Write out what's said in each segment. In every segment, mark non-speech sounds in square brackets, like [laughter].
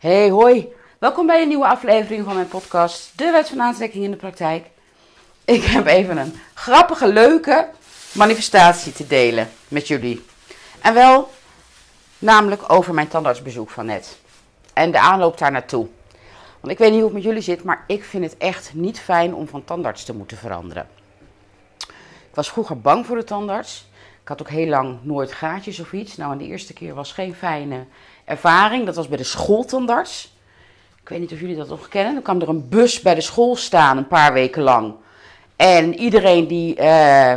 Hey, hoi. Welkom bij een nieuwe aflevering van mijn podcast, De Wet van Aantrekking in de Praktijk. Ik heb even een grappige, leuke manifestatie te delen met jullie. En wel namelijk over mijn tandartsbezoek van net. En de aanloop daar naartoe. Want ik weet niet hoe het met jullie zit, maar ik vind het echt niet fijn om van tandarts te moeten veranderen. Ik was vroeger bang voor de tandarts. Ik had ook heel lang nooit gaatjes of iets. Nou, en de eerste keer was geen fijne ervaring. Dat was bij de schooltandarts. Ik weet niet of jullie dat nog kennen. Dan kwam er een bus bij de school staan een paar weken lang. En iedereen die eh,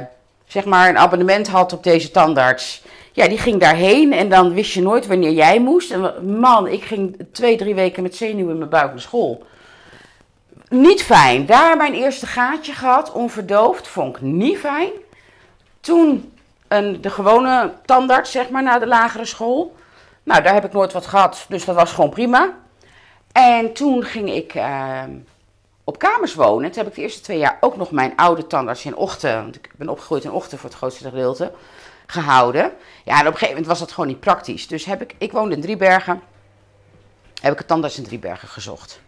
zeg maar een abonnement had op deze tandarts, ja, die ging daarheen. En dan wist je nooit wanneer jij moest. En man, ik ging twee, drie weken met zenuwen in mijn buik naar school. Niet fijn. Daar mijn eerste gaatje gehad, onverdoofd. Vond ik niet fijn. Toen een, de gewone tandarts, zeg maar, naar de lagere school. Nou, daar heb ik nooit wat gehad, dus dat was gewoon prima. En toen ging ik uh, op kamers wonen. Toen heb ik de eerste twee jaar ook nog mijn oude tandarts in Ochten, want ik ben opgegroeid in Ochten voor het grootste gedeelte, gehouden. Ja, en op een gegeven moment was dat gewoon niet praktisch. Dus heb ik, ik woonde in Driebergen, heb ik een tandarts in Driebergen gezocht.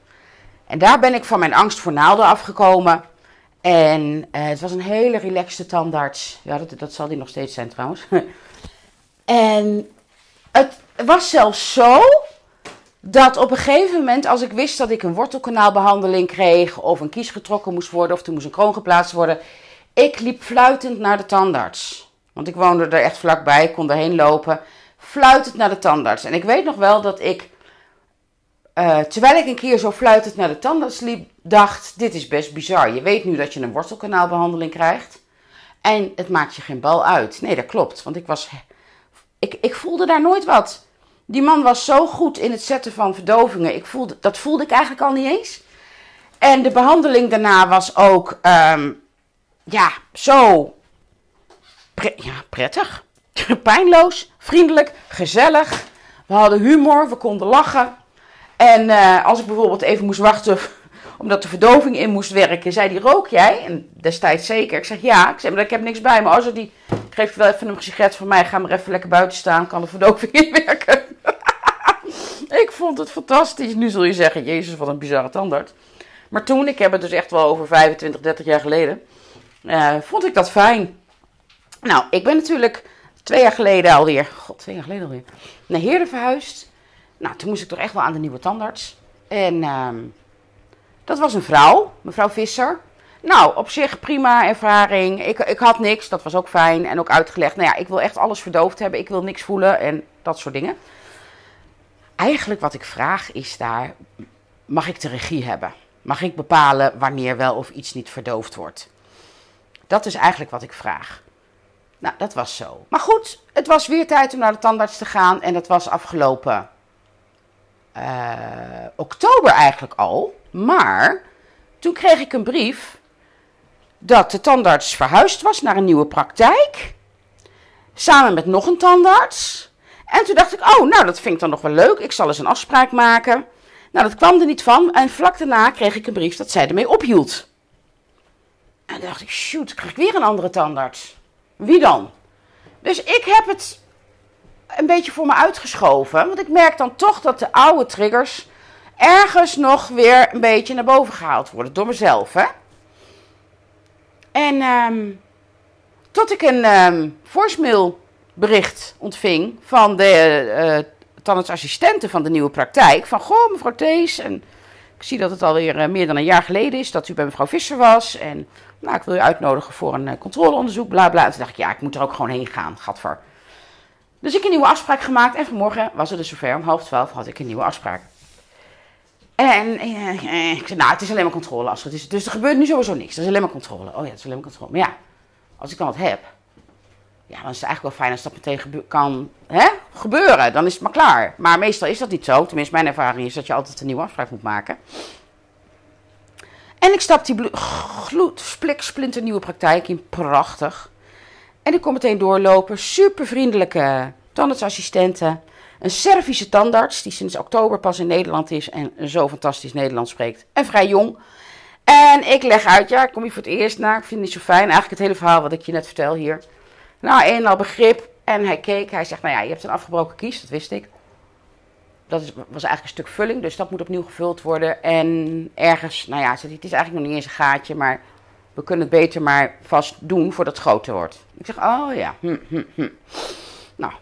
En daar ben ik van mijn angst voor naalden afgekomen. En uh, het was een hele relaxte tandarts. Ja, dat, dat zal die nog steeds zijn trouwens. [laughs] en het was zelfs zo dat op een gegeven moment, als ik wist dat ik een wortelkanaalbehandeling kreeg, of een kies getrokken moest worden, of er moest een kroon geplaatst worden, ik liep fluitend naar de tandarts. Want ik woonde er echt vlakbij, ik kon erheen lopen, fluitend naar de tandarts. En ik weet nog wel dat ik, uh, terwijl ik een keer zo fluitend naar de tandarts liep, dacht: dit is best bizar. Je weet nu dat je een wortelkanaalbehandeling krijgt. En het maakt je geen bal uit. Nee, dat klopt. Want ik was. Ik, ik voelde daar nooit wat. Die man was zo goed in het zetten van verdovingen. Ik voelde, dat voelde ik eigenlijk al niet eens. En de behandeling daarna was ook, um, ja, zo prettig. [laughs] Pijnloos, vriendelijk, gezellig. We hadden humor, we konden lachen. En uh, als ik bijvoorbeeld even moest wachten [laughs] omdat de verdoving in moest werken, zei die, rook jij? En destijds zeker. Ik zeg, ja. Ik zeg, maar ik heb niks bij me. Als die, geef wel even een sigaret van mij, ga maar even lekker buiten staan, kan de verdoving inwerken. [laughs] ik vond het fantastisch. Nu zul je zeggen, jezus, wat een bizarre tandarts. Maar toen, ik heb het dus echt wel over 25, 30 jaar geleden, uh, vond ik dat fijn. Nou, ik ben natuurlijk twee jaar geleden alweer, god, twee jaar geleden alweer, naar Heerde verhuisd. Nou, toen moest ik toch echt wel aan de nieuwe tandarts. En... Uh, dat was een vrouw, mevrouw Visser. Nou, op zich prima ervaring. Ik, ik had niks, dat was ook fijn. En ook uitgelegd, nou ja, ik wil echt alles verdoofd hebben. Ik wil niks voelen en dat soort dingen. Eigenlijk wat ik vraag is daar, mag ik de regie hebben? Mag ik bepalen wanneer wel of iets niet verdoofd wordt? Dat is eigenlijk wat ik vraag. Nou, dat was zo. Maar goed, het was weer tijd om naar de tandarts te gaan. En dat was afgelopen uh, oktober eigenlijk al. Maar toen kreeg ik een brief dat de tandarts verhuisd was naar een nieuwe praktijk. Samen met nog een tandarts. En toen dacht ik, oh, nou, dat vind ik dan nog wel leuk. Ik zal eens een afspraak maken. Nou, dat kwam er niet van. En vlak daarna kreeg ik een brief dat zij ermee ophield. En toen dacht ik, shoot, krijg ik weer een andere tandarts. Wie dan? Dus ik heb het een beetje voor me uitgeschoven. Want ik merk dan toch dat de oude triggers ergens nog weer een beetje naar boven gehaald worden. Door mezelf, hè. En um, tot ik een um, voicemail bericht ontving van de uh, tandartsassistenten van de nieuwe praktijk. Van, goh, mevrouw Thees, en ik zie dat het alweer uh, meer dan een jaar geleden is dat u bij mevrouw Visser was. En nou, ik wil u uitnodigen voor een controleonderzoek, bla bla. En toen dacht ik, ja, ik moet er ook gewoon heen gaan, gadver. Dus ik een nieuwe afspraak gemaakt en vanmorgen was het dus zover. Om half twaalf had ik een nieuwe afspraak. En eh, ik zei, nou, het is alleen maar controle. Als het is, dus er gebeurt nu sowieso niks. Dat is alleen maar controle. Oh ja, het is alleen maar controle. Maar ja, als ik dan wat heb, ja, dan is het eigenlijk wel fijn als dat meteen kan hè, gebeuren. Dan is het maar klaar. Maar meestal is dat niet zo. Tenminste, mijn ervaring is dat je altijd een nieuwe afspraak moet maken. En ik stap die gloed, splik, splinter nieuwe praktijk in. Prachtig. En ik kom meteen doorlopen. Super vriendelijke tandartsassistenten. Een Servische tandarts die sinds oktober pas in Nederland is en zo fantastisch Nederlands spreekt. En vrij jong. En ik leg uit, ja, ik kom hier voor het eerst naar. Ik vind het niet zo fijn. Eigenlijk het hele verhaal wat ik je net vertel hier. Nou, een al begrip. En hij keek, hij zegt, nou ja, je hebt een afgebroken kies, dat wist ik. dat is, was eigenlijk een stuk vulling, dus dat moet opnieuw gevuld worden. En ergens, nou ja, het is eigenlijk nog niet eens een gaatje, maar we kunnen het beter maar vast doen voordat het groter wordt. Ik zeg, oh ja, hm, hm, hm. Nou,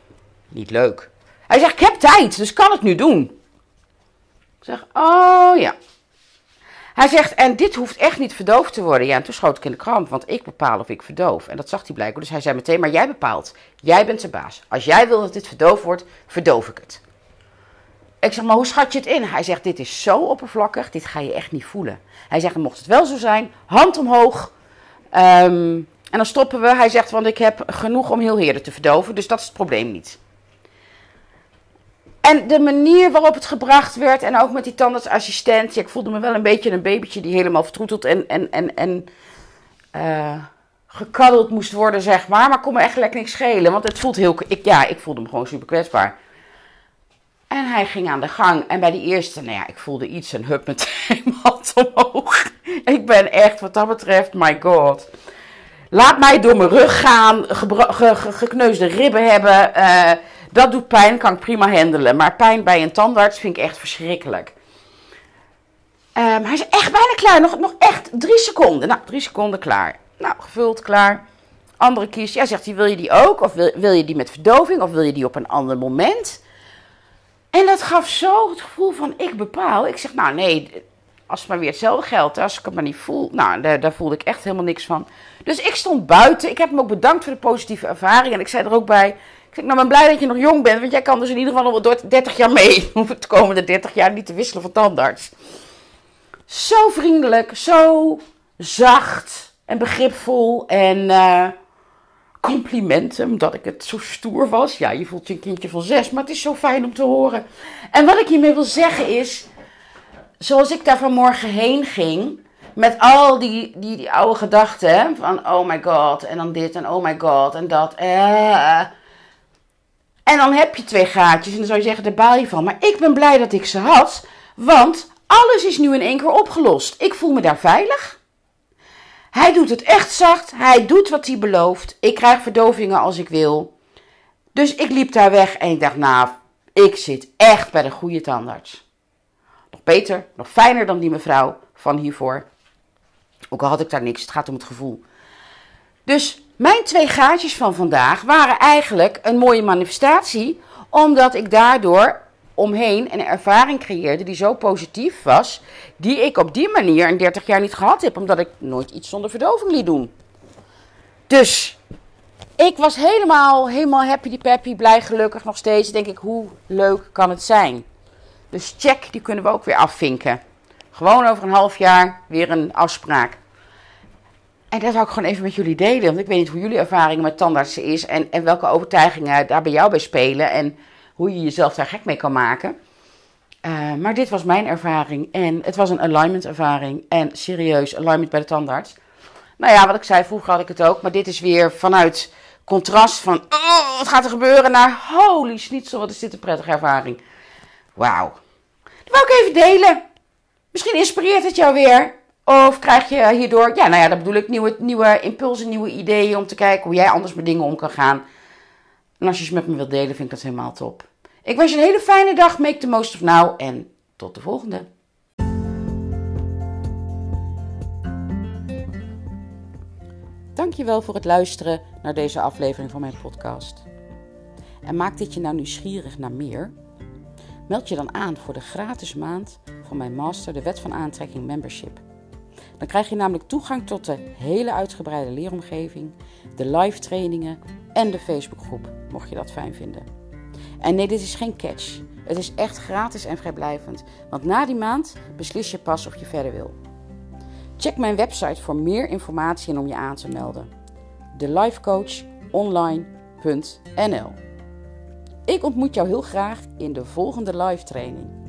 niet leuk. Hij zegt, ik heb tijd, dus kan het nu doen. Ik zeg, oh ja. Hij zegt, en dit hoeft echt niet verdoofd te worden. Ja, en toen schoot ik in de kramp, want ik bepaal of ik verdoof. En dat zag hij blijkbaar. Dus hij zei meteen, maar jij bepaalt. Jij bent de baas. Als jij wil dat dit verdoofd wordt, verdoof ik het. Ik zeg, maar hoe schat je het in? Hij zegt, dit is zo oppervlakkig, dit ga je echt niet voelen. Hij zegt, mocht het wel zo zijn, hand omhoog. Ehm, en dan stoppen we. Hij zegt, want ik heb genoeg om heel heerlijk te verdoven, dus dat is het probleem niet. En de manier waarop het gebracht werd, en ook met die tandartsassistent, ik voelde me wel een beetje een babytje die helemaal vertroeteld en, en, en, en uh, gekaddeld moest worden, zeg maar. Maar kon me echt lekker niks schelen, want het voelt heel... Ik, ja, ik voelde me gewoon super kwetsbaar. En hij ging aan de gang. En bij die eerste, nou ja, ik voelde iets, een hup met [laughs] mijn hand omhoog. Ik ben echt, wat dat betreft, my god. Laat mij door mijn rug gaan, gekneusde ribben hebben. Uh, dat doet pijn, kan ik prima handelen. Maar pijn bij een tandarts vind ik echt verschrikkelijk. Um, hij is echt bijna klaar. Nog, nog echt drie seconden. Nou, drie seconden klaar. Nou, gevuld, klaar. Andere kies. Ja, zegt hij, wil je die ook? Of wil, wil je die met verdoving? Of wil je die op een ander moment? En dat gaf zo het gevoel van ik bepaal. Ik zeg, nou nee, als het maar weer hetzelfde geldt. Als ik het maar niet voel, nou daar, daar voelde ik echt helemaal niks van. Dus ik stond buiten. Ik heb hem ook bedankt voor de positieve ervaring. En ik zei er ook bij, ik nou ben blij dat je nog jong bent. Want jij kan dus in ieder geval nog wel 30 jaar mee. [laughs] Het de komende 30 jaar niet te wisselen van tandarts. Zo vriendelijk, zo zacht en begripvol. En... Uh, complimenten, omdat ik het zo stoer was. Ja, je voelt je een kindje van zes, maar het is zo fijn om te horen. En wat ik hiermee wil zeggen is, zoals ik daar vanmorgen heen ging, met al die, die, die oude gedachten van oh my god, en dan dit en oh my god, en dat. Eh. En dan heb je twee gaatjes en dan zou je zeggen, daar baal je van. Maar ik ben blij dat ik ze had, want alles is nu in één keer opgelost. Ik voel me daar veilig. Hij doet het echt zacht. Hij doet wat hij belooft. Ik krijg verdovingen als ik wil. Dus ik liep daar weg en ik dacht, nou, ik zit echt bij de goede tandarts. Nog beter, nog fijner dan die mevrouw van hiervoor. Ook al had ik daar niks, het gaat om het gevoel. Dus mijn twee gaatjes van vandaag waren eigenlijk een mooie manifestatie, omdat ik daardoor omheen een ervaring creëerde die zo positief was, die ik op die manier in 30 jaar niet gehad heb, omdat ik nooit iets zonder verdoving liet doen. Dus ik was helemaal, helemaal happy, peppy, blij, gelukkig nog steeds. Denk ik, hoe leuk kan het zijn? Dus check, die kunnen we ook weer afvinken. Gewoon over een half jaar weer een afspraak. En dat zou ik gewoon even met jullie delen. Want ik weet niet hoe jullie ervaring met tandartsen is. En, en welke overtuigingen daar bij jou bij spelen. En hoe je jezelf daar gek mee kan maken. Uh, maar dit was mijn ervaring en het was een alignment ervaring en serieus alignment bij de tandarts. Nou ja, wat ik zei, vroeger had ik het ook, maar dit is weer vanuit contrast van oh, wat gaat er gebeuren naar holy schnitzel, wat is dit een prettige ervaring. Wauw. Dat wou ik even delen. Misschien inspireert het jou weer. Of krijg je hierdoor, ja nou ja, dat bedoel ik, nieuwe, nieuwe impulsen, nieuwe ideeën om te kijken hoe jij anders met dingen om kan gaan. En als je ze met me wilt delen, vind ik dat helemaal top. Ik wens je een hele fijne dag. Make the most of now. En tot de volgende. Dankjewel voor het luisteren naar deze aflevering van mijn podcast. En maakt dit je nou nieuwsgierig naar meer? Meld je dan aan voor de gratis maand van mijn master, de Wet van Aantrekking Membership. Dan krijg je namelijk toegang tot de hele uitgebreide leeromgeving, de live trainingen en de Facebookgroep, mocht je dat fijn vinden. En nee, dit is geen catch. Het is echt gratis en vrijblijvend, want na die maand beslis je pas of je verder wil. Check mijn website voor meer informatie en om je aan te melden. TheLifeCoachOnline.nl Ik ontmoet jou heel graag in de volgende live training.